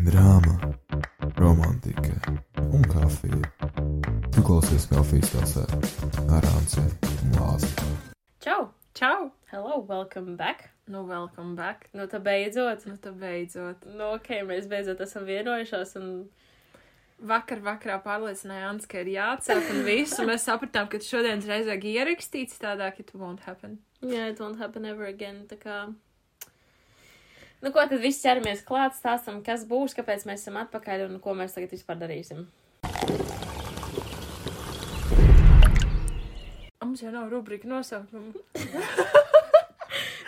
drāma, romantika un kafija. Tu klausies kafijas tasē ar Anci un Lāzi. Čau! Čau! Hello, welcome back! Nu, welcome back. Nu, tā beidzot. Nu, tā beidzot. Nu, ok, mēs beidzot esam vienojušās un Vakar vakarā pārliecināja Ants, ka ir jāatsāk un visu. Mēs sapratām, ka šodienas reizē ierakstīts tādāk, it won't happen. yeah, it won't happen ever again. Tā kā. Nu, ko tad viss ķeramies klāt, stāstam, kas būs, kāpēc mēs esam atpakaļ un ko mēs tagad vispār darīsim. Mums jau nav rubrika nosaukuma.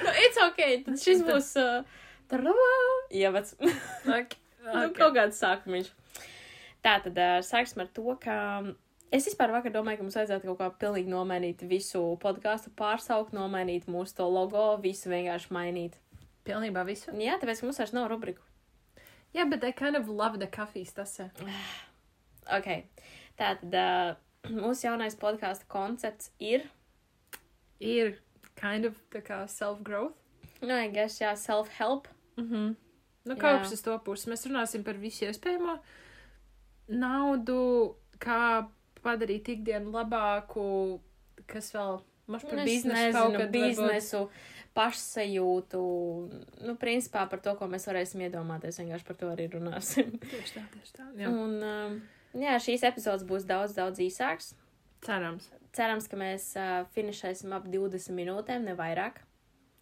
Nu, it's ok, tad šis būs. Uh, tarā, ievads. Okay. Nu, kaut kāds sākumiņš. Tā tad uh, sāksim ar to, ka es vispār vakar domāju, ka mums vajadzētu kaut kā pilnīgi nomainīt visu podkāstu, pārsaukt, nomainīt mūsu to logo, visu vienkārši mainīt. Pilnībā visu. Jā, tāpēc, mums vairs nav rubriku. Jā, yeah, but I kind of love the kafijas tasē. Ok, tā tad uh, mūsu jaunais podkāstu koncepts ir, Ir kind of tā kā self-growth. nu, I guess, jā, self-help. Mhm. Nu, Jā. kaut kas uz to pusi. Mēs runāsim par visu iespējamo naudu, kā padarīt ikdienu labāku, kas vēl maš par Nu, es biznesu nezinu, kaut kad biznesu, pašsajūtu, nu, principā par to, ko mēs varēsim iedomāties, vienkārši par to arī runāsim. Tieši tā, tieši tā. Jā. Un, um, jā, šīs epizodes būs daudz, daudz īsāks. Cerams. Cerams, ka mēs uh, finišēsim ap 20 minūtēm, ne vairāk.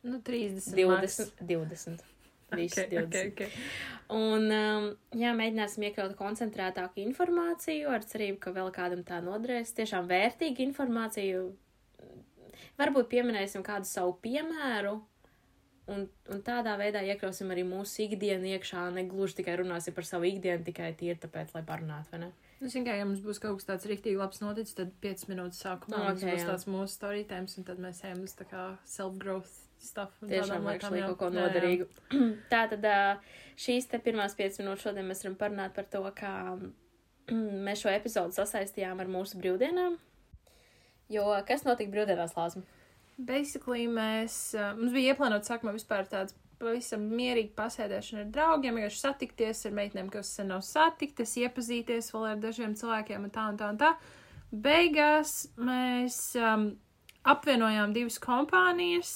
Nu, 30. 20, 20. Viss Okay, 20. okay, okay. Un, um, jā, mēģināsim iekļaut koncentrētāku informāciju, ar cerību, ka vēl kādam tā noderēs. Tiešām vērtīga informācija. Varbūt pieminēsim kādu savu piemēru, un, un tādā veidā iekļausim arī mūsu ikdienu iekšā. Negluži tikai runāsim par savu ikdienu, tikai tīri tāpēc, lai parunātu, vai ne? Nu, zin, kā, ja mums būs kaut kas tāds rīktīgi labs noticis, tad 5 minūtes sākumā Nu, mums ok, būs jā. tāds mūsu story times, un tad mēs ejam uz tā kā self-growth stuff. Tiešām lietām, jā. kaut ko Jā, jā. noderīgu. Tā tad šīs te pirmās 5 minūtes šodien mēs varam parunāt par to, kā mēs šo epizodu sasaistījām ar mūsu brīvdienām. Jo kas notika brīvdienās, Lāsma? Basically, mēs, mums bija ieplānota sākumā vispār tāds pavisam mierīgi pasēdēšana ar draugiem, vienkārši satikties ar meitenēm, kas sen nav satiktas, iepazīties vēl ar dažiem cilvēkiem un tā un tā un tā. Beigās mēs um, apvienojām divas kompānijas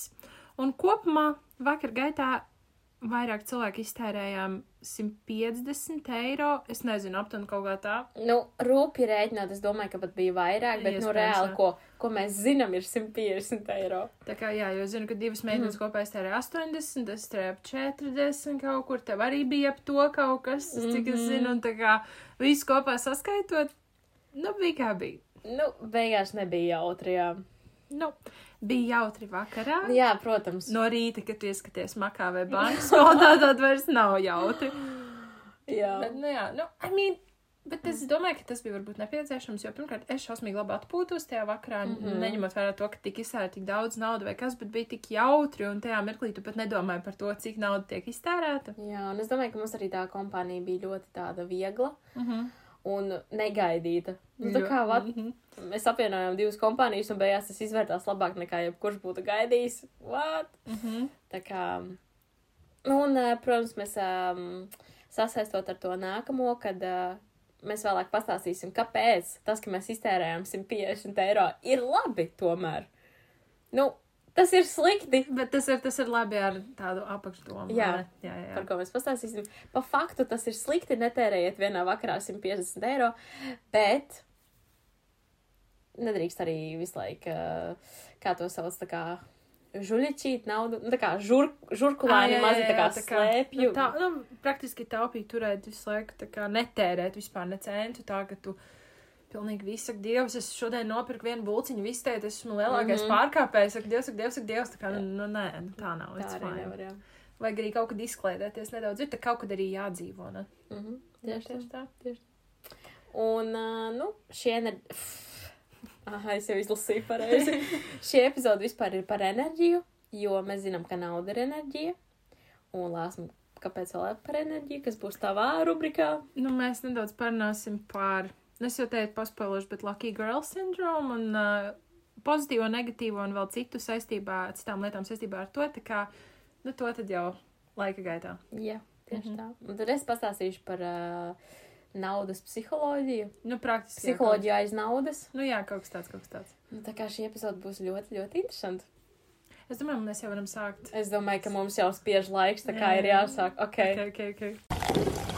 un kopumā vakar gaitā vairāk cilvēku iztērējām 150 eiro. Es nezinu, aptuveni kaut kā tā. Nu, rūpīgi rēķinot, es domāju, ka pat bija vairāk, bet, nu, Iespējams, reāli, jā. ko, ko mēs zinām, ir 150 eiro. Tā kā, jā, jo zinu, ka divas meitenes mm. kopā iztērēja 80, es tērēju ap 40 kaut kur, tev arī bija ap to kaut kas, es cik es zinu, un tā kā visu kopā saskaitot, nu, bija kā bija. Nu, beigās nebija jautri, jā. Nu, bija jautri vakarā. Jā, protams. No rīta, kad ieskaties makā vai bankas kontā, tad vairs nav jautri. jā. Bet, nu jā, nu, I mean, bet es domāju, ka tas bija varbūt nepieciešams, jo pirmkārt, es šausmīgi labi atpūtos tajā vakarā, mm -hmm. neņemot vērā to, ka tika iztērēta tik daudz naudas vai kas, bet bija tik jautri, un tajā mirklī tu pat nedomāji par to, cik nauda tiek iztērēta. jā, un es domāju, ka mums arī tā kompānija bija ļoti tāda viegla. Mm -hmm. Un negaidīta. Nu, tā kā vat, Mhm. mēs apvienojām divas kompānijas, un beigās tas izvērtās labāk nekā jebkurš būtu gaidījis. What? Mm -hmm. Tā kā, un, eh, protams, mēs um, sasaistot ar to nākamo, kad uh, mēs vēlāk pastāstīsim, kāpēc tas, ka mēs iztērējām 150 eiro, ir labi tomēr. Nu, tas ir slikti. Bet tas ir, tas ir labi ar tādu apakšdomu. Jā. ne? jā, jā. par ko mēs pastāstīsim. Pa faktu tas ir slikti, netērējiet vienā vakarā 150 eiro, bet nedrīkst arī visu laiku, uh, kā to sauc, tā kā žuļiķīt naudu, nu, tā kā žur, žurkulāni mazi tā kā slēpju. Nu, tā, nu, praktiski taupīt, turēt visu laiku, tā kā netērēt vispār ne centu, tā ka tu pilnīgi viss saka, Dievs, es šodien nopirku vienu bulciņu, viss teikt, es esmu lielākais mm. -hmm. pārkāpējs, saka, Dievs, saka, Dievs, saka, Dievs, tā kā, nu, nu nē, nu, tā nav, tā arī nevar, jā. Vajag arī kaut kad izklaidēties nedaudz, ir tā kaut kad arī jādzīvo, ne? Mhm, tieši tā. tā. Un, uh, nu, šie ne... Aha, es jau izlasīju pareizi. šie epizodi vispār ir par enerģiju, jo mēs zinām, ka nauda ir enerģija. Un lāsmu, kāpēc vēl par enerģiju, kas būs tavā rubrikā? Nu, mēs nedaudz parunāsim par, es jau teicu paspēlošu, bet Lucky Girl syndrome un uh, pozitīvo, negatīvo un vēl citu saistībā, citām lietām saistībā ar to, tā kā, nu, to tad jau laika gaitā. Jā, Tieši Mhm. tā. Un tad es pastāstīšu par uh, naudas psiholoģiju. Nu, praktiski. Psiholoģija aiz naudas. Nu, jā, kaut kas tāds, kaut kas tāds. Nu, tā kā šī epizode būs ļoti, ļoti interesanta. Es domāju, mēs jau varam sākt. Es domāju, ka mums jau spiež laiks, tā kā Jā, ir jā. jāsāk. Ok. Ok, ok, ok.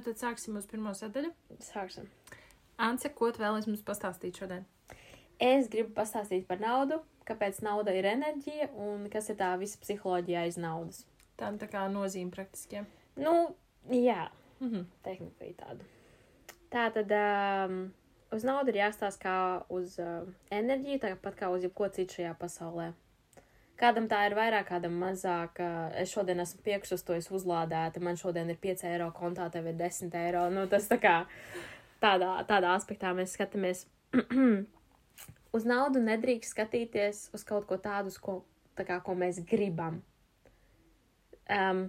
Nu, tad sāksim uz pirmo sadaļu. Sāksim. Ance, ko tu vēlēsi mums pastāstīt šodien? Es gribu pastāstīt par naudu, kāpēc nauda ir enerģija un kas ir tā visa psiholoģija aiz naudas. Tā tā kā nozīme praktiski. jā. Nu, jā, Mhm. tehnika ir tāda. Tā tad um, uz naudu ir jāstāsta kā uz uh, enerģiju, tāpat kā uz jebko citu šajā pasaulē. Kādam tā ir vairāk, kādam mazāk. Es šodien esmu piekšus, to es uzlādēju. Man šodien ir 5 eiro kontā, tev ir 10 eiro. Nu, tas tā kā tādā, tādā aspektā mēs skatāmies. uz naudu nedrīkst skatīties uz kaut ko tādu, ko, tā kā, ko mēs gribam. Um,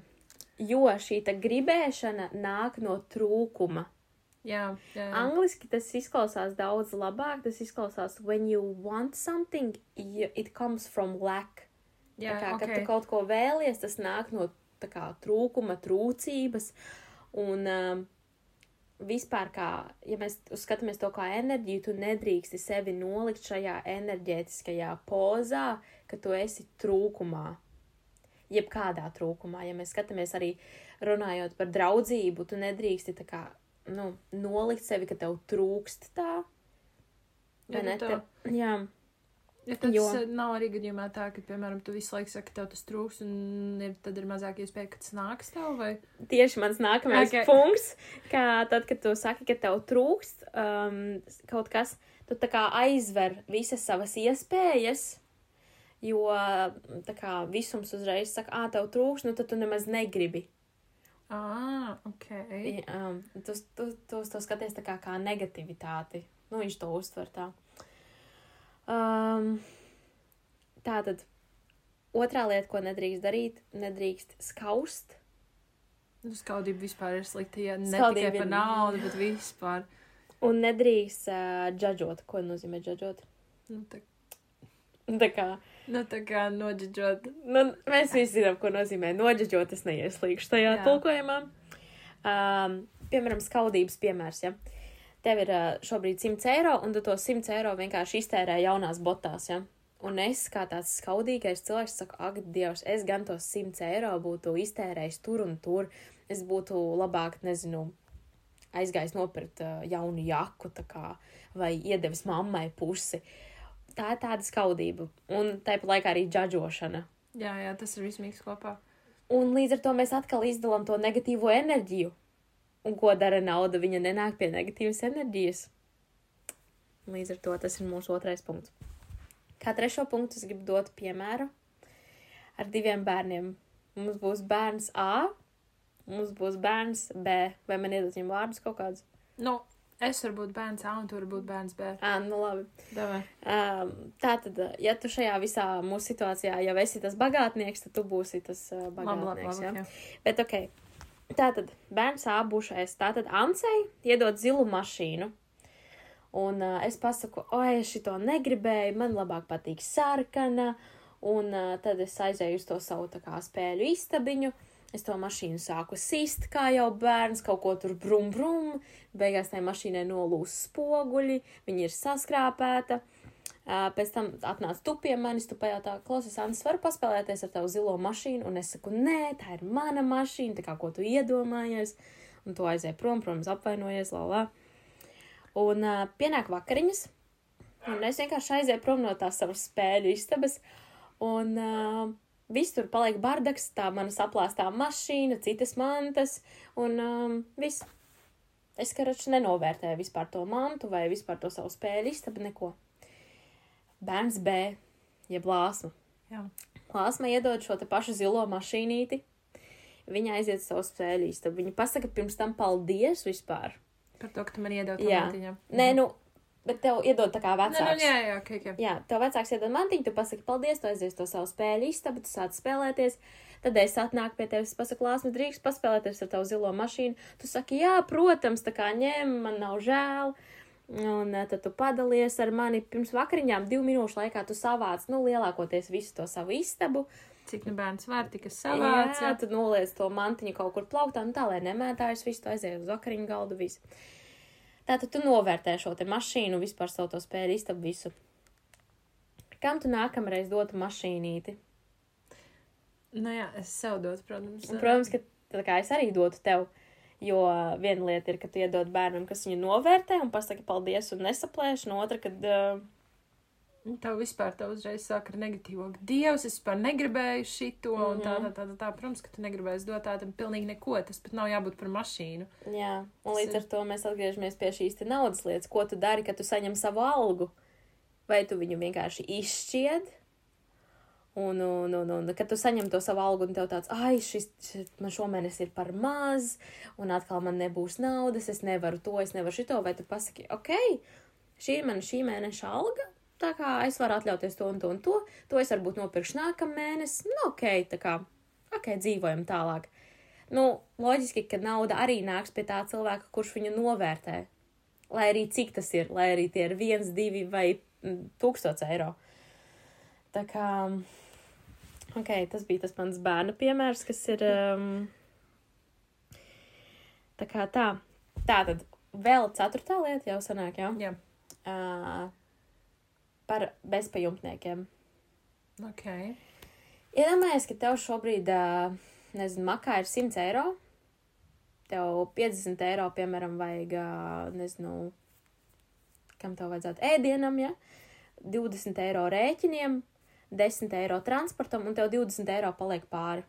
jo šī gribēšana nāk no trūkuma. Jā, jā, jā. Angliski tas izklausās daudz labāk. Tas izklausās, when you want something, you, it comes from lack. Jā tā kā, okay. tu kaut ko vēlies, tas nāk no kā, trūkuma, trūcības. Un um, vispār, kā, ja mēs skatāmies to kā enerģiju, tu nedrīksti sevi nolikt šajā enerģētiskajā pozā, ka tu esi trūkumā. Jebkādā trūkumā, ja mēs skatāmies arī runājot par draudzību, tu nedrīksti tā kā, nu, nolikt sevi, ka tev trūkst tā. Vai ne? nu tā. Tev, jā. Ja tas Jo- nav arī gadījumā tā, ka, piemēram, tu visu laiku saki, ka tev tas trūks, un ir, tad ir mazāk iespēja, ka tas nāks tev, vai? tieši mans nākamais Okay. punkts, ka tad, kad tu saki, ka tev trūkst um, kaut kas, tu tā kā aizver visas savas iespējas, jo tā kā visums uzreiz saka, ah, tev trūkst, nu tad tu nemaz negribi. Ah, ok. I- Um, tu, tu, tu to skaties tā kā, kā negativitāti. Nu, viņš to uztver tā. Um, tā tad otrā lieta, ko nedrīkst darīt, nedrīkst skaust. Nu, skaudība vispār ir slikta, ja ne Skaudība tikai par naudu, bet vispār. Un nedrīkst uh, džudžot. Ko nozīmē džudžot? Nu, tā, Tā kā nu, tā kā noģidžot. nu, mēs visi zinām, ko nozīmē nodžudžot. Es neieslīgšu tajā Jā. tulkojumā. Um, piemēram, skaudības piemērs. Ja? Tev ir šobrīd 100 eiro, un tu to 100 eiro vienkārši iztērē jaunās botās. Ja? Un es, kā tāds skaudīgais cilvēks, saku, ak, Dievs, es gan tos 100 eiro būtu iztērējis tur un tur. Es būtu labāk, nezinu, aizgājis nopirkt uh, jaunu jaku, kā, vai iedevis mammai pusi. Tā ir tāda skaudība, un tāpat laikā arī džudžošana. Jā, jā, tas ir viss mīgs kopā. Un līdz ar to mēs atkal izdalām to negatīvo enerģiju. Un ko dara nauda? Viņa nenāk pie negatīvas enerģijas. Līdz ar to tas ir mūsu otrais punkts. Kā trešo punktu es gribu dot piemēru ar diviem bērniem. Mums būs bērns A, mums būs bērns B. Vai man iedot viņam vārdus kaut kādus? Nu, es varu būt bērns A un tu vari būt bērns B. Ā, nu labi. Um, tā tad, ja tu šajā visā mūsu situācijā jau esi tas bagātnieks, tad tu būsi tas uh, Labi, labi, bagātnieks. labi. ja? jā. Bet, ok, tā tad bērns A būšu es. Tā tad Ancei iedod zilu mašīnu. Un uh, es pasaku, oi, es šito negribēju, man labāk patīk sarkana. Un uh, tad es aizēju uz to savu tā kā spēļu istabiņu. Es to mašīnu sāku sist, kā jau bērns, kaut ko tur brum brum. Beigās tai mašīnai nolūs spoguļi, viņa ir saskrāpēta. Pēc tam atnāca tu pie manis, tu pajautā, klausies, Anna, varu paspēlēties ar tavu zilo mašīnu? Un es saku, nē, tā ir mana mašīna, tā kā ko tu iedomājies. Un tu aizēji prom, protams, apvainojies, la la. Un uh, pienāk vakariņas, un es vienkārši aizēju prom no tās savas spēļu istabas. Un uh, viss tur paliek bardaks, tā mana saplāstā mašīna, citas mantas, un um, viss. Es karaču nenovērtēju vispār to mantu vai vispār to savu spēļu istabu, neko. Bērns B, jeb lāsma. Jā. Lāsma iedod šo pašu zilo mašīnīti. Viņa aiziet uz savu spēļu istabu. Viņa pasaka pirms tam paldies vispār. Par to, ka tu man iedod Jā. tomātiņu. Nē, nu, bet tev iedod tā kā Nē, nu, vecāks. jā, jā, ok, ok. Jā, tev vecāks iedod mantiņu, tu pasaki paldies, tu aizies to savu spēļu istabu, tu sāc spēlēties. Tad es atnāku pie tevis, pasaku, lāsma, drīkst paspēlēties ar tavu zilo mašīnu. Tu saki, jā, protams, tā kā ņem, man nav žēl. Un eh, tad tu padalies ar mani pirms vakariņām, divu minūšu laikā tu savāc, nu, lielākoties visu to savu istabu. cik nu bērns var, tika Jā, savāca. tad noliec to mantiņu kaut kur plauktā, nu tā, lai nemētājas visu, aiziet uz vakariņu galdu, visu. Tātad tu novērtē šo te mašīnu, vispār savu to spēļu istabu visu. Kam tu nākamreiz dotu mašīnīti? Nu jā, es sev dotu, protams. Un, protams, ka tā kā es arī dotu tev, jo viena lieta ir, ka tu iedod bērnam, kas viņu novērtē un pasaka paldies un nesaplēš, un otra, kad uh, Tev vispār tev uzreiz sāk ar negatīvo. Dievs, es vispār negribēju šito, un tā, Mhm. tā, tā, tā, tā. Protams, ka tu negribēsi dot tādam pilnīgi neko. Tas pat nav jābūt par mašīnu. Jā, un līdz ar to mēs atgriežamies pie šīs naudas lietas. Ko tu dari, kad tu saņem savu algu? Vai tu viņu vienkārši izšķied? Un, un, un, un kad tu saņem to savu algu, un tev tāds, ai, šis, šis man šomēnes ir par maz, un atkal man nebūs naudas, es nevaru to, es nevaru šito, vai tu pasaki, ok, šī ir mana šī mēneša alga, tā kā es varu atļauties to un to un to, to es varbūt nopirkšu nākamā mēnesi, nu, ok, tā kā, ok, dzīvojam tālāk. Nu, loģiski, ka nauda arī nāks pie tā cilvēka, kurš viņu novērtē. Lai arī cik tas ir, lai arī tie ir viens, divi vai mm, tūkstots eiro. Tā kā, ok, tas bija tas mans bērna piemērs, kas ir. Um, tā kā tā. Tā tad vēl ceturtā lieta jau sanāk, jau. Jā, Uh, par bezpajumtniekiem. ok. Iedomājies, ka tev šobrīd, ā, nezinu, makā ir 100 eiro. Tev 50 eiro, piemēram, vajag, ā, nezinu, kam tev vajadzētu ēdienam, ja? 20 eiro rēķiniem, 10 eiro transportam, un tev 20 eiro paliek pāri.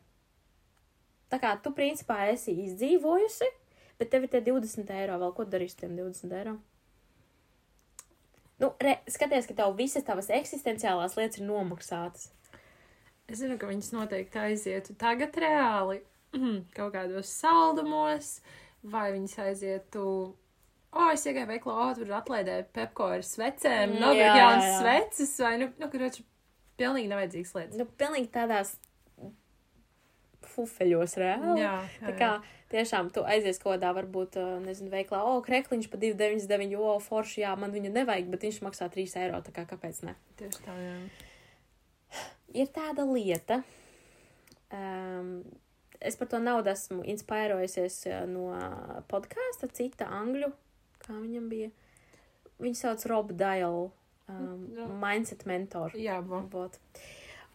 Tā kā tu, principā, esi izdzīvojusi, bet tev ir tie 20 eiro vēl, ko darīsi ar tiem 20 eiro? Nu, re, skaties, ka tev visas tavas eksistenciālās lietas ir nomaksātas. Es zinu, ka viņas noteikti aizietu tagad reāli kaut kādos saldumos, vai viņas aizietu. O, es iegāju veiklā, o, tur atlaidē Pepko ar svecēm, Mm, nopirkt jā, jaunas sveces, vai, nu, nu kurš pilnīgi nevajadzīgs lietas. Nu, pilnīgi tādās fufeļos reāli. Jā, Tā kā tiešām tu aizies kaut kādā, varbūt, nezinu, veiklā, o, krekliņš pa 2,99, o, forši, jā, man viņu nevajag, bet viņš maksā 3 eiro, tā kā kāpēc ne? Tieši tā, jā. Ir tāda lieta, um, es par to naudu esmu inspirējusies no podkāsta, cita angļu, kā viņam bija. Viņu sauc Rob Dial, um, Jā. Mindset Mentor. Jā. Vot.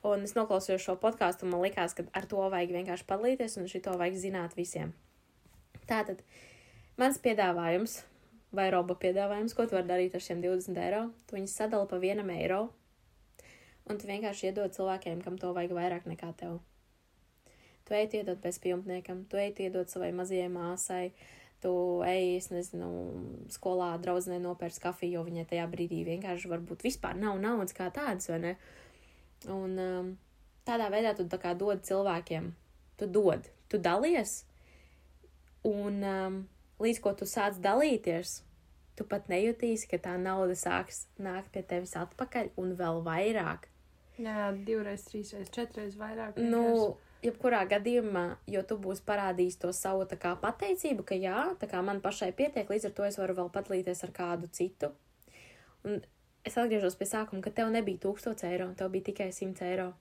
Un es noklausījos šo podkāstu, un man likās, ka ar to vajag vienkārši padalīties, un šito vajag zināt visiem. Tātad, mans piedāvājums, vai roba piedāvājums, ko tu vari darīt ar šiem 20 eiro, tu viņus sadali pa vienam eiro, un tu vienkārši iedod cilvēkiem, kam to vajag vairāk nekā tev. Tu ej iedot bezpajumtniekam, tu ej iedot savai mazajai māsai, tu ej, es nezinu, skolā draudzenei nopērts kafiju, jo viņai tajā brīdī vienkārši varbūt vispār nav naudas kā tādas, vai ne? Un um, tādā veidā tu tā kā dod cilvēkiem, tu dod, tu dalies, un um, līdz ko tu sāc dalīties, tu pat nejutīsi, ka tā nauda sāks nākt pie tevis atpakaļ un vēl vairāk. Jā, divreiz, trīsreiz, četreiz vairāk. Nu, vienkārši. Jebkurā gadījumā, jo tu būsi parādījis to savu kā pateicību, ka jā, tā kā man pašai pietiek, līdz ar to es varu vēl padalīties ar kādu citu. Un es atgriežos pie sākuma, ka tev nebija 1000 eiro, tev bija tikai 100 eiro.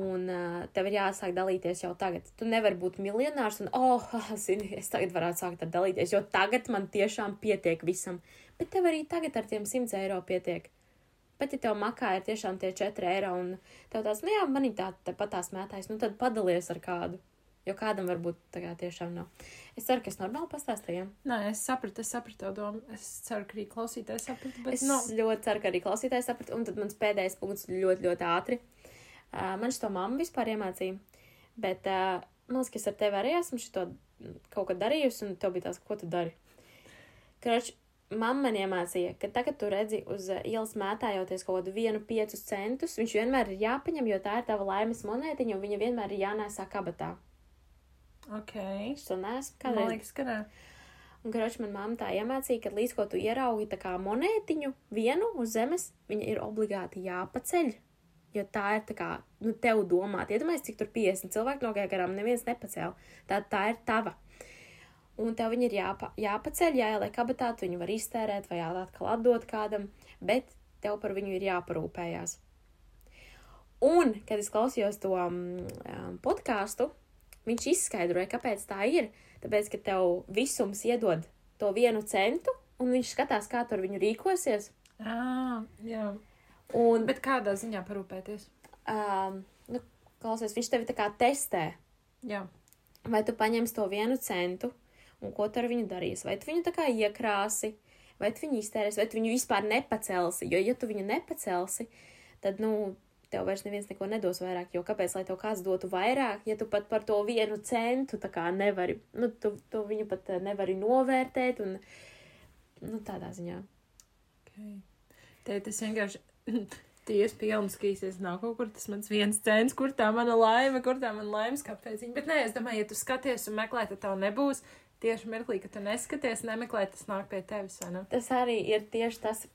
Un uh, tev ir jāsāk dalīties jau tagad. Tu nevari būt miljonārs un, oh, zini, es tagad varētu sākt ar dalīties, jo tagad man tiešām pietiek visam. Bet tev arī tagad ar tiem 100 eiro pietiek. Pat ja tev makā ir tiešām tie 4 eiro un tev tāds, nu jā, man ir tā, tāpat tās mētājs, nu tad padalies ar kādu. Jo kādam varbūt tā kā tiešām nav. Es ceru, ka es normāli pastāstīju. Nē, es sapratu, es sapratu to domu. Es ceru, ka arī klausītājs saprata, bet Es no. ļoti ceru, ka arī klausītājs saprata. Un tad mans pēdējais punkts ļoti, ļoti ātri. Uh, man šito mamma vispār iemācīja. Bet uh, man liekas, ka es ar tevi arī esmu šo kaut ko darījusi, un tev bija tās, ko tu dari. Krač, mamma man iemācīja, ka tagad tu redzi uz uh, ielas mētājoties kaut kādu vienu piecus centus, viņš vienmēr ir jāpaņem, jo tā ir tava laimes monētiņa, un viņa vienmēr ir jānēsā kabatā. ok. Es to neesmu Man kādreiz liekas, ka nē. Un, groši, man mamma tā iemācīja, ka līdz ko tu ieraugi tā kā monētiņu vienu uz zemes, viņa ir obligāti jāpaceļ. Jo tā ir tā kā, nu, tev domāt. Iedomājieties, cik tur 50 cilvēku nogāja garām, neviens nepacēla. Tā, tā ir tava. Un tev viņa ir jāpa, jāpaceļ, jāieliek kabatā, tu viņu var iztērēt vai atkal atdot kādam, bet tev par viņu ir jāparūpējās. Un, kad es klausījos to um, podkāstu, viņš izskaidroja, kāpēc tā ir. Tāpēc, ka tev visums iedod to vienu centu, un viņš skatās, kā tu ar viņu rīkosies. Ah, jā. Un, Bet kādā ziņā parūpēties? um, nu, klausies, viņš tevi tā kā testē. Jā. vai tu paņemsi to vienu centu un ko tu ar viņu darīsi. Vai tu viņu tā kā iekrāsi, vai tu viņu iztērēsi, vai tu viņu vispār nepacelsi. Jo, ja tu viņu nepacelsi, tad, nu, tev vairs neviens neko nedos vairāk. Jo kāpēc, lai tev kāds dotu vairāk, ja tu pat par to vienu centu tā kā nevari, nu, tu, tu viņu pat eh, nevari novērtēt un, nu, tādā ziņā. Okay. Te tas vienkārši pilns, ka es nav kaut kur tas mans viens cents, kur tā mana laime, kur tā mana laimes kāpēc. Bet nē, es domāju, ja tu skaties un meklē, tad tev nebūs. Tieši mirklī, kad tu neskaties, nemeklē, tas nāk pie tevis, ne? Tas arī ir tieši tas,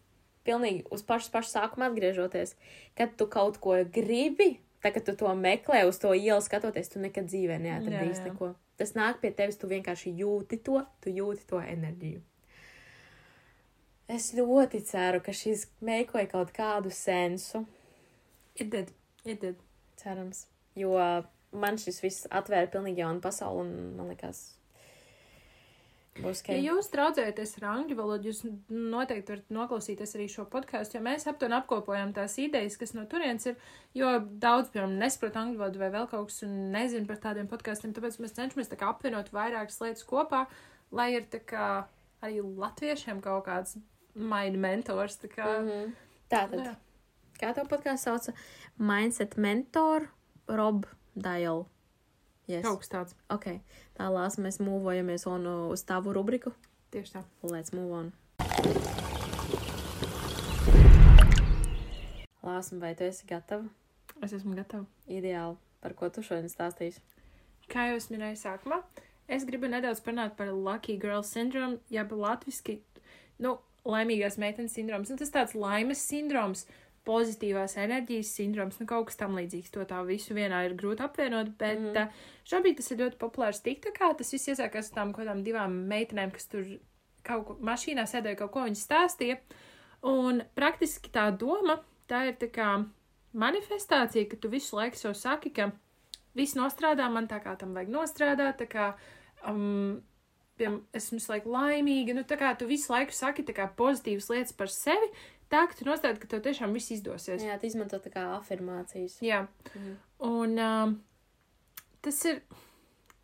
pilnīgi uz pašu, pašu sākumu atgriežoties, kad tu kaut ko gribi. Tā kā tu to meklē, uz to ielu skatoties, tu nekad dzīvē neatradīsi neko. Tas nāk pie tevis, tu vienkārši jūti to, tu jūti to enerģiju. Es ļoti ceru, ka šis meklē kaut kādu sensu. It did, it did. Cerams. Jo man šis viss atvēra pilnīgi jaunu pasauli, un man liekas, būs Ja jūs traucējaties ar angļu valodu, jūs noteikti varat noklausīties arī šo podkāstu, jo mēs aptuveni apkopojam tās idejas, kas no turienes ir, jo daudz, piemēram, nesaprot angļu valodu vai vēl kaut kas un nezin par tādiem podkāstiem, tāpēc mēs cenšamies tā kā apvienot vairākas lietas kopā, lai ir tā kā arī latviešiem kaut kāds maina mentors, tā kā. Mm -hmm. Tātad, Jā. kā tev podkāsts sauca? Mindset mentor Rob Dial. Yes. Kaut kas tāds. Ok, tālāk mēs mūvojamies un uh, uz tavu rubriku. Tieši tā. Let's move on. Lāsma, vai tu esi gatava? Es esmu gatava. Ideāli. Par ko tu šodien stāstīsi? Kā jau es minēju sākumā, es gribu nedaudz parunāt par Lucky Girl syndrome, jeb latviski, nu, laimīgās meitenes sindroms. Nu, tas tāds laimes sindroms, pozitīvās enerģijas sindroms, nu, kaut kas tam līdzīgs. To tā visu vienā ir grūti apvienot, bet mm. uh, šobrīd tas ir ļoti populārs TikTokā. Tas viss iesākās ar tām kaut kādām divām meitenēm, kas tur kaut ko mašīnā sēdēja, kaut ko viņas stāstīja. Un praktiski tā doma, tā ir tā kā manifestācija, ka tu visu laiku sev saki, ka viss nostrādā man tā, kā tam vajag nostrādāt, tā kā um, piemēram, esmu visu laiku laimīga, nu tā kā tu visu laiku saki kā pozitīvas lietas par sevi, tā, ka tu nostādi, ka tev tiešām viss izdosies. Jā, tu izmanto tā kā afirmācijas. Jā. Mhm. Un um, tas ir,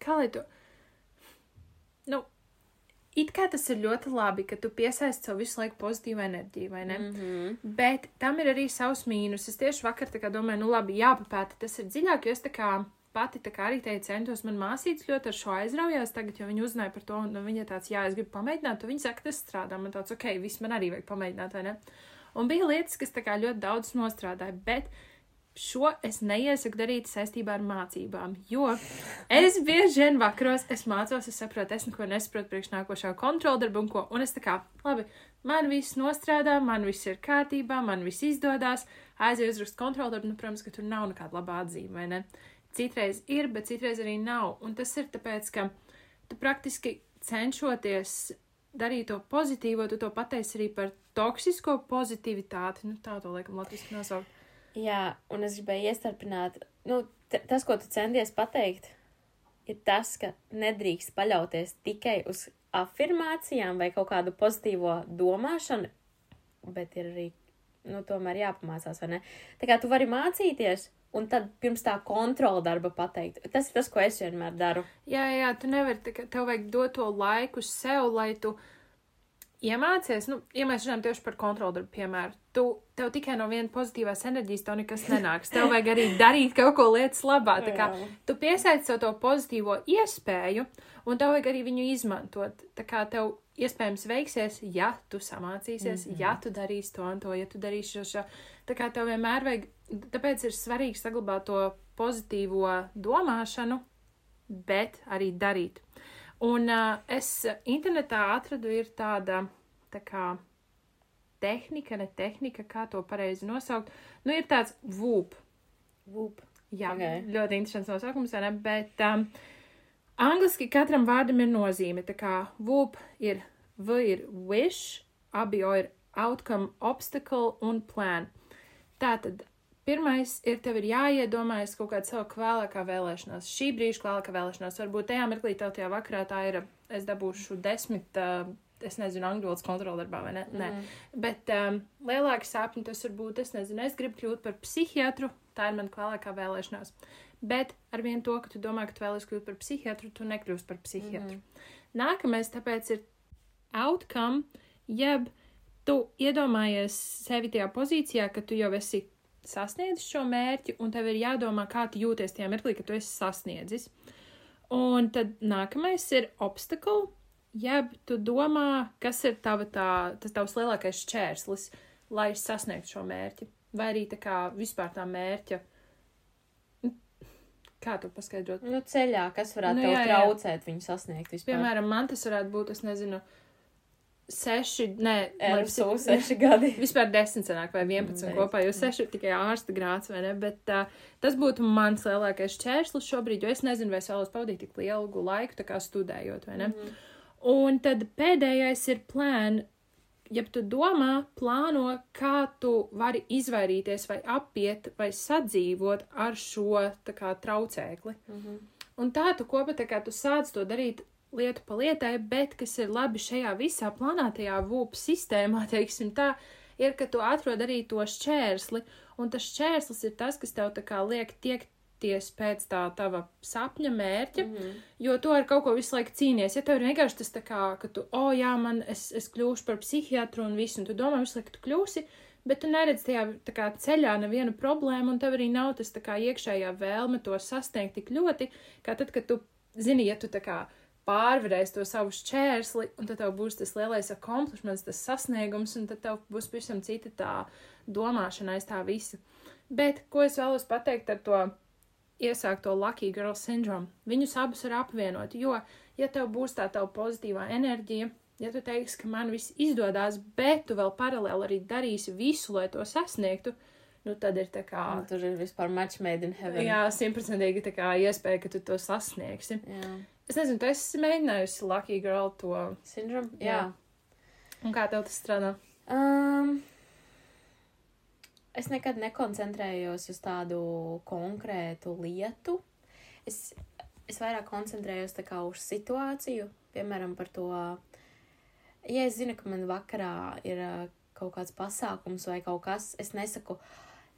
kā lai tu, nu, it kā tas ir ļoti labi, ka tu piesaisti sev visu laiku pozitīvu enerģiju, vai ne? Mm -hmm. Bet tam ir arī savs mīnus. Es tieši vakar tā kā domāju, nu labi, jāpapēta tas ir dziļāk, jo es tā kā pati tā kā arī teicu, centos man māsīts ļoti ar šo aizraujās tagad, jo viņa uzzināja par to, un viņa tāds, jā, es gribu pamēģināt, un viņa saka, tas strādā. Man tāds, ok, viss man arī vajag pamēģināt, vai ne? Un bija lietas, kas ļoti daudz nostrādāja, bet šo es neiesaku darīt saistībā ar mācībām, jo es bieži vien vakaros, es mācos, es saprotu, es neko nesaprotu priekš nākošā kontroldarbu un ko, un es tā kā, labi, man viss nostrādā, man viss ir kārtībā, man viss izdodas, aizēju uzrakst kontroldarbu, nu, protams, ka tur nav nekāda laba atzīme, vai ne? Citreiz ir, bet citreiz arī nav, un tas ir tāpēc, ka tu praktiski cenšoties darīt to pozitīvo, tu to pateici arī par toksisko pozitivitāti, nu, tā to laikam latviski nosaukt. Jā, un es gribēju iestarpināt, nu, tas, ko tu centies pateikt, ir tas, ka nedrīkst paļauties tikai uz afirmācijām vai kaut kādu pozitīvo domāšanu, bet ir arī, nu, tomēr jāpamācās, vai ne? Tā kā tu vari mācīties, un tad pirms tā kontrola darba pateikt. Tas ir tas, ko es vienmēr daru. Jā, jā, tu nevari, kā tev vajag dot to laiku sev, lai tu iemācies, nu, ja mēs runājam tieši par kontroldarbu, piemēram, tu, tev tikai no viena pozitīvās enerģijas tev nekas nenāks. Tev vajag arī darīt kaut ko lietas labā. Tā kā tu piesaist sev to pozitīvo iespēju, un tev vajag arī viņu izmantot. Tā kā tev iespējams veiksies, ja tu samācīsies, mm -hmm. ja tu darīsi to un to, ja tu darīsi šo, šo. Tā kā tev vienmēr vajag, tāpēc ir svarīgi saglabāt to pozitīvo domāšanu, bet arī darīt. Un uh, es internetā atradu ir tāda, tā kā tehnika, ne tehnika, kā to pareizi nosaukt. Nu, ir tāds vūp. Vūp. Jā, Ok. okay. ļoti interesants nosaukums, vai ne? Bet um, angliski katram vārdam ir nozīme. Tā kā vūp ir V ir wish, abi O ir outcome, obstacle un plan. Tātad, pirmais ir tev ir jāiedomājas kaut kāda sava vēlākā vēlēšanās. Šī brīža vēlākā vēlēšanās. Varbūt tajā mirklī tev tajā vakarā tā ir, es dabūšu desmit, uh, es nezinu, angļu valodas kontroldarbā vai ne. Mm. Mhm. Nē. Bet um, lielāki sapņi tas var būt, es nezinu, es gribu kļūt par psihiatru. Tā ir mana vēlākā vēlēšanās. Bet ar vienu to, ka tu domā, ka tu vēlies kļūt par psihiatru, tu nekļūsi par psihiatru. Mm. Nākamais tāpēc ir outcome, jeb tu iedomājies sevi tajā pozīcijā, ka tu jau esi sasniedzis šo mērķi, un tev ir jādomā, kā tu jūties tajā mirklī, kad tu esi sasniedzis. Un tad nākamais ir obstacle, jeb tu domā, kas ir tava tā, tas tavs lielākais šķērslis, lai sasniegtu šo mērķi. Vai arī tā kā vispār tā mērķa. Kā tu paskaidrot? Nu, ceļā, kas varētu Nu, nu, jā, jā. traucēt viņu sasniegt vispār. Piemēram, man tas varētu būt, es nezinu, seši, nē, RSU seši gadi. Vispār desmit sanāk, vai 11 Desmit. kopā, jo seši ir tikai ārsta grāts, vai ne? Bet uh, tas būtu mans lielākais čērslis šobrīd, jo es nezinu, vai es vēlos pavadīt tik lielu laiku, tā kā studējot, vai ne? Mm -hmm. Un tad pēdējais ir plāns. Ja tu domā, plāno, kā tu vari izvairīties vai apiet vai sadzīvot ar šo kā traucēkli. Mhm. Un tā tu kopā tā kā tu sāc to darīt lietu pa lietai, bet kas ir labi šajā visā plānātajā vūpu sistēmā, teiksim tā, ir, ka tu atrod arī to šķērsli, un tas šķērslis ir tas, kas tev tā kā liek tiekties pēc tā tava sapņa mērķa, mm. -hmm. jo tu ar kaut ko visu laiku cīnies. Ja tev ir vienkārši tas tā kā, ka tu, o, oh, jā, man, es, es kļūšu par psihiatru un visu, un tu domā visu laiku, ka tu kļūsi, bet tu neredz tajā kā ceļā nevienu problēmu, un tev arī nav tas tā kā iekšējā vēlme to sasniegt tik ļoti, kā tad, kad tu zini, ja tu tā kā pārvarēsi to savu šķērsli, un tad tev būs tas lielais accomplishments, tas sasniegums, un tad tev būs pavisam cita tā domāšana aiz tā visa. Bet, ko es vēlos pateikt ar to iesākt to Lucky Girl syndrome? Viņus abus var apvienot, jo, ja tev būs tā tava pozitīvā enerģija, ja tu teiksi, ka man viss izdodas, bet tu vēl paralēli arī darīsi visu, lai to sasniegtu, nu tad ir tā kā. Un Tur ir vispār match made in heaven. Jā, simtprocentīgi tā kā iespēja, ka tu to sasniegsi. Jā. Es nezinu, tu esi mēģinājusi Lucky Girl to. Syndrome? Jā. Jā. Un kā tev tas strādā? Um, es nekad nekoncentrējos uz tādu konkrētu lietu. Es, es vairāk koncentrējos kā uz situāciju, piemēram, par to, ja es zinu, ka man vakarā ir ā, kaut kāds pasākums vai kaut kas, es nesaku,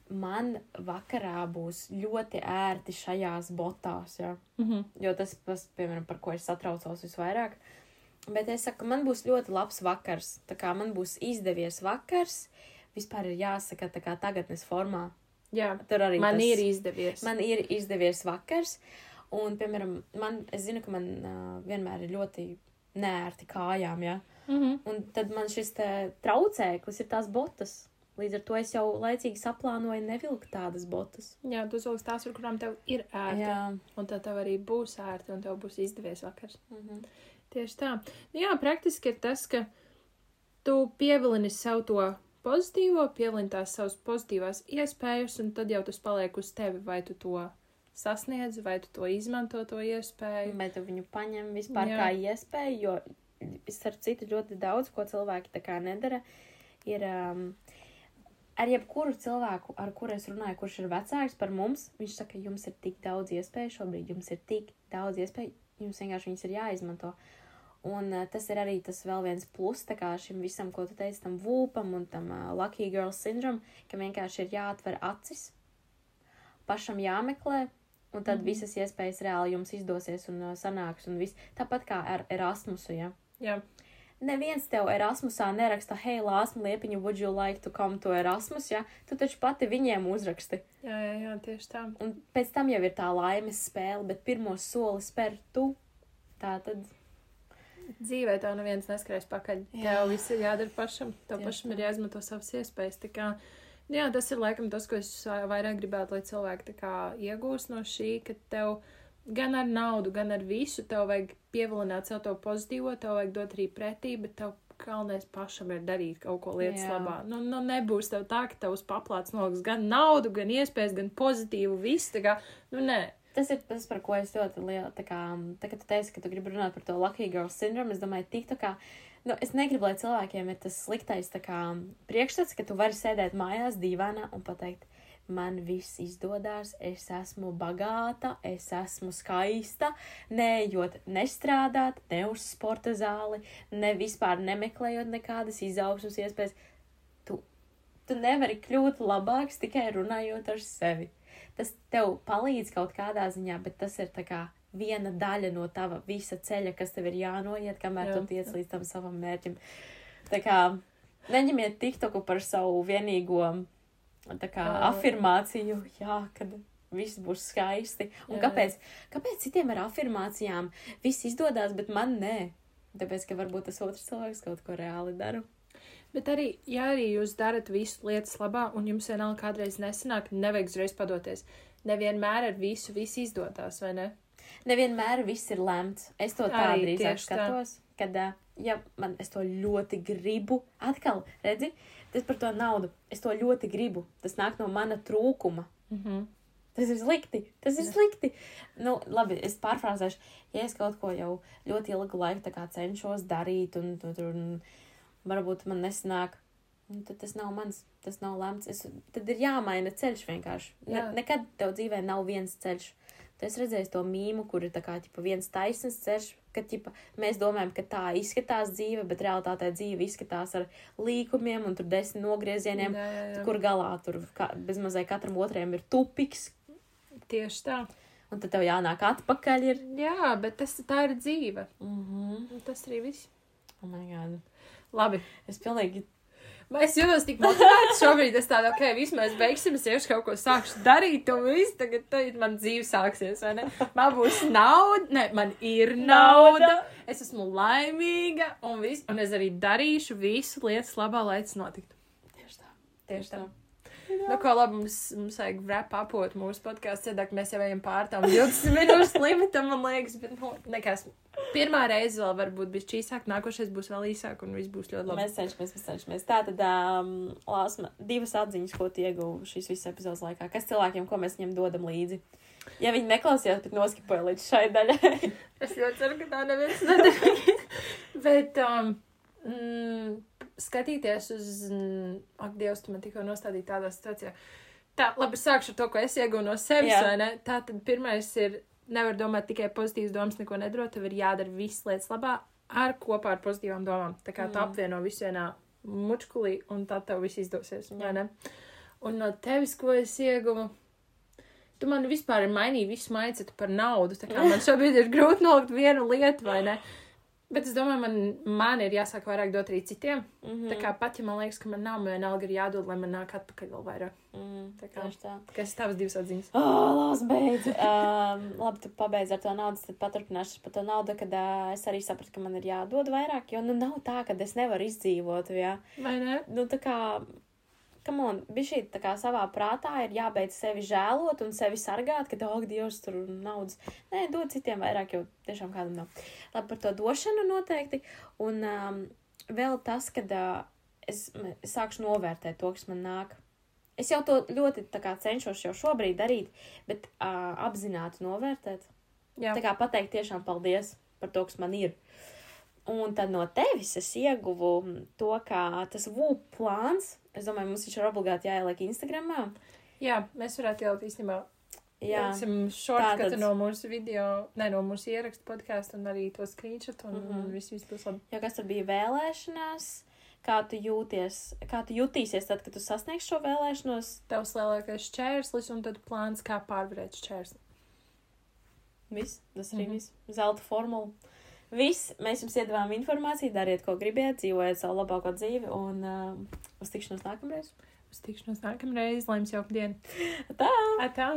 man vakarā būs ļoti ērti šajās botās, ja? Mhm. jo tas, tas, piemēram, par ko es satraucos visvairāk. Bet es saku, man būs ļoti labs vakars. Tā kā man būs izdevies vakars, vispār ir jāsaka, tā kā tagadnes formā. Jā, Tur arī man tas, ir izdevies. man ir izdevies vakars. Un, piemēram, man, es zinu, ka man uh, vienmēr ir ļoti nērti kājām, ja. Mhm. Un tad man šis traucēklis ir tās botas. Līdz ar to es jau laicīgi saplānoju nevilkt tādas botas. Jā, tu uzvelc tās, ar kurām tev ir ērti. Jā. Un tad tev arī būs ērti, un tev būs izdevies vakars. Mhm. Tieši tā. Nu, jā, praktiski ir tas, ka tu pievilini sev to pozitīvo, pievilini tās savas pozitīvās iespējas, un tad jau tas paliek uz tevi, vai tu to sasniedz, vai tu to izmanto, to iespēju. Bet tu viņu paņem vispār. Jā. kā iespēju, jo, starp citu, ļoti daudz, ko cilvēki tā kā nedara, ir um, ar jebkuru cilvēku, ar kuru es runāju, kurš ir vecāks par mums, viņš saka, jums ir tik daudz iespēju šobrīd, jums ir tik daudz iespēju, jums vienkārši viņas ir jāizmanto. Un uh, tas ir arī tas vēl viens plus, šim visam, ko tu teici, tam vūpam un tam uh, Lucky Girl syndrome, ka vienkārši ir jāatver acis, pašam jāmeklē, un tad mm -hmm. visas iespējas reāli jums izdosies un uh, sanāks, un viss. Tāpat kā ar Erasmusu, ja. Jā, Neviens tev Erasmusā neraksta, hei, Lāsma Liepiņa, would you like to come to Erasmus, ja? Tu taču pati viņiem uzraksti. jā, jā, jā tieši tā. Un pēc tam jau ir tā laimes spēle, bet pirmo soli spēr tu. Tā tad. Dzīvē tev neviens neskrēs pakaļ. Jā. Tev viss ir jādara pašam. Tev Tieši pašam tā. ir jāizmanto savas iespējas. Tā Kā, jā, tas ir laikam tas, ko es vairāk gribētu, lai cilvēki kā iegūst no šī, ka tev gan ar naudu, gan ar visu tev vajag pievilināt sev to pozitīvo, tev vajag dot arī pretī, bet tev galvenais pašam ir darīt kaut ko lietas Jā. labā. Nu, nu, nebūs tev tā, ka tev uz paplāts noliks gan naudu, gan iespējas, gan pozitīvu visu. Tā kā, nu, nē. Tas ir tas, par ko es ļoti lielu, tā kā, tā kā tu teici, ka tu gribi runāt par to Lucky Girl syndrome, es domāju, tik tā kā, nu, es negribu, lai cilvēkiem ir tas sliktais, tā kā, priekšstats, ka tu vari sēdēt mājās dīvainā un pateikt, man viss izdodas, es esmu bagāta, es esmu skaista, neejot nestrādāt, ne uz sporta zāli, ne vispār nemeklējot nekādas izaugsmas iespējas. Tu, tu nevari kļūt labāks tikai runājot ar sevi. Tas tev palīdz kaut kādā ziņā, bet tas ir tā kā viena daļa no tava visa ceļa, kas tev ir jānoiet, kamēr Jā. tu tiec līdz tam savam mērķim. Tā kā neņemiet TikToku par savu vienīgo tā kā Jā. afirmāciju, jā, kad viss būs skaisti. Un Jā. kāpēc, kāpēc citiem ar afirmācijām viss izdodas, bet man nē? Tāpēc, ka varbūt tas otrs cilvēks kaut ko reāli dara. Bet arī, ja arī jūs darat visu lietas labā, un jums vienalga kādreiz nesanāk, nevajag uzreiz padoties. Nevienmēr ar visu viss izdodas, vai ne? Nevienmēr viss ir lemts. Es to tā drīzāk tieši tā. skatos, kad, ja man es to ļoti gribu, atkal, redzi, tas par to naudu. Es to ļoti gribu. Tas nāk no mana trūkuma. Mhm. Tas ir slikti. Tas ir slikti. Nu, labi, es pārfrāzēšu. Ja es kaut ko jau ļoti ilgu laiku cenšos darīt, un, un, un varbūt man nesanāk, nu, tad tas nav mans, tas nav lemts. Es, tad ir jāmaina ceļš vienkārši. Ne, Jā. nekad tev dzīvē nav viens ceļš. Tu esi redzējis to mīmu, kur ir tā kā ķipa, viens taisns ceļš, ka ķipa, mēs domājam, ka tā izskatās dzīve, bet realitātē dzīve izskatās ar līkumiem un tur desmit nogriezieniem, Jā, jā, jā. kur galā tur ka, bezmazliet katram otrajam ir tupiks, Tieši tā. Un tad tev jānāk atpakaļ. Ir. Jā, bet tas tā ir dzīve. Mm -hmm. Un tas arī viss. oh my God. Labi. es pilnīgi. Es jūtos tik motivēts šobrīd. Es tādu, ok, vismaz beigsim, es iešu kaut ko sākšu darīt, un viss tagad, tagad man dzīve sāksies, vai ne? Man būs nauda, ne, man ir nauda, Nauda. es esmu laimīga, un viss, un es arī darīšu visu lietas labā, lai tas notiktu. Tieši tā. Tieši tā. Nu, ko labi, mums, mums vajag wrap upot mūsu podkāstu, cedāk mēs jau ejam pār tam 20 minūšu limitam, man liekas, bet, nu, nekas. Pirmā reize vēl varbūt bija īsāk, nākošais būs vēl īsāk, un viss būs ļoti labi. Mēs cenšamies, mēs cenšamies. Tā tad, um, Lāsma, divas atziņas, ko tu ieguvi šīs visas epizodes laikā. Kas cilvēkiem, ko mēs viņiem dodam līdzi? Ja viņi neklausījās, bet noskipoja līdz šai daļai. Es ļoti ceru, ka tā neviens nedarīs. Bet um, mm, skatīties uz, ak, Dievs, tu man tikko nostādīji tādā situācijā. Tā, labi, sākšu ar to, ko es iegūnu no sevis, Jā. vai ne? Tā tad pirmais ir, nevar domāt tikai pozitīvas domas, neko nedarot, tev ir jādara viss lietas labā ar kopā ar pozitīvām domām. Tā kā tu Mm. apvieno visu vienā mučkulī, un tad tev viss izdosies, vai ne? Un no tevis, ko es ieguvu, tu man vispār mainīji visu maicetu par naudu. Tā kā man šobrīd ir grūti nolikt vienu lietu, vai ne? Bet es domāju, man, man ir jāsāk vairāk dot arī citiem. Mm. -hmm. Tā kā pat, ja man liekas, ka man nav, vienalga ir jādod, lai man nāk atpakaļ vēl vairāk. Mm, Tā kā- tā. Kas ir tavas divas atziņas? Oh, Lās, beidz. Um, labi, tu pabeidz ar to naudu, tad paturpināšu par to naudu, kad uh, es arī sapratu, ka man ir jādod vairāk, jo nu nav tā, ka es nevaru izdzīvot, jā. Vai ne? Nu, tā kā, kam on, bija šī tā kā savā prātā ir jābeidz sevi žēlot un sevi sargāt, ka, oh, Dievs, tur naudas. Nē, dod citiem vairāk, jo tiešām kādam nav. Labi, par to došanu noteikti. Un um, vēl tas, kad uh, es, es sākšu novērtēt to, kas man nāk. Es jau to ļoti kā, cenšos jau šobrīd darīt, bet uh, apzināti novērtēt. Jā. Tā kā pateikt tiešām paldies par to, kas man ir. Un tad no tevis es ieguvu to, ka tas VUP plāns, es domāju, mums viņš ir obligāti jāieliek Instagramā. Jā, mēs varētu ielikt īstenībā. Jā, šortkatu no mūsu video, ne no mūsu ierakstu podkāstu un arī to screenshot un, mm. -hmm. viss, viss būs labi. jo kas tur bija vēlēšanās, kā tu jūties, kā tu jutīsies tad, kad tu sasniegsi šo vēlēšanos. Tavs lielākais čērslis un tad plāns, kā pārvarēt šķērsli. Viss, tas arī mm. -hmm. viss. Zelta formula. Viss, mēs jums iedavām informāciju, dariet, ko gribiet, dzīvojiet savu labāko dzīvi un uh, uz tikšanos nākamreiz. Uz tikšanos nākamreiz, lai jums jauka diena. Tā! Atā!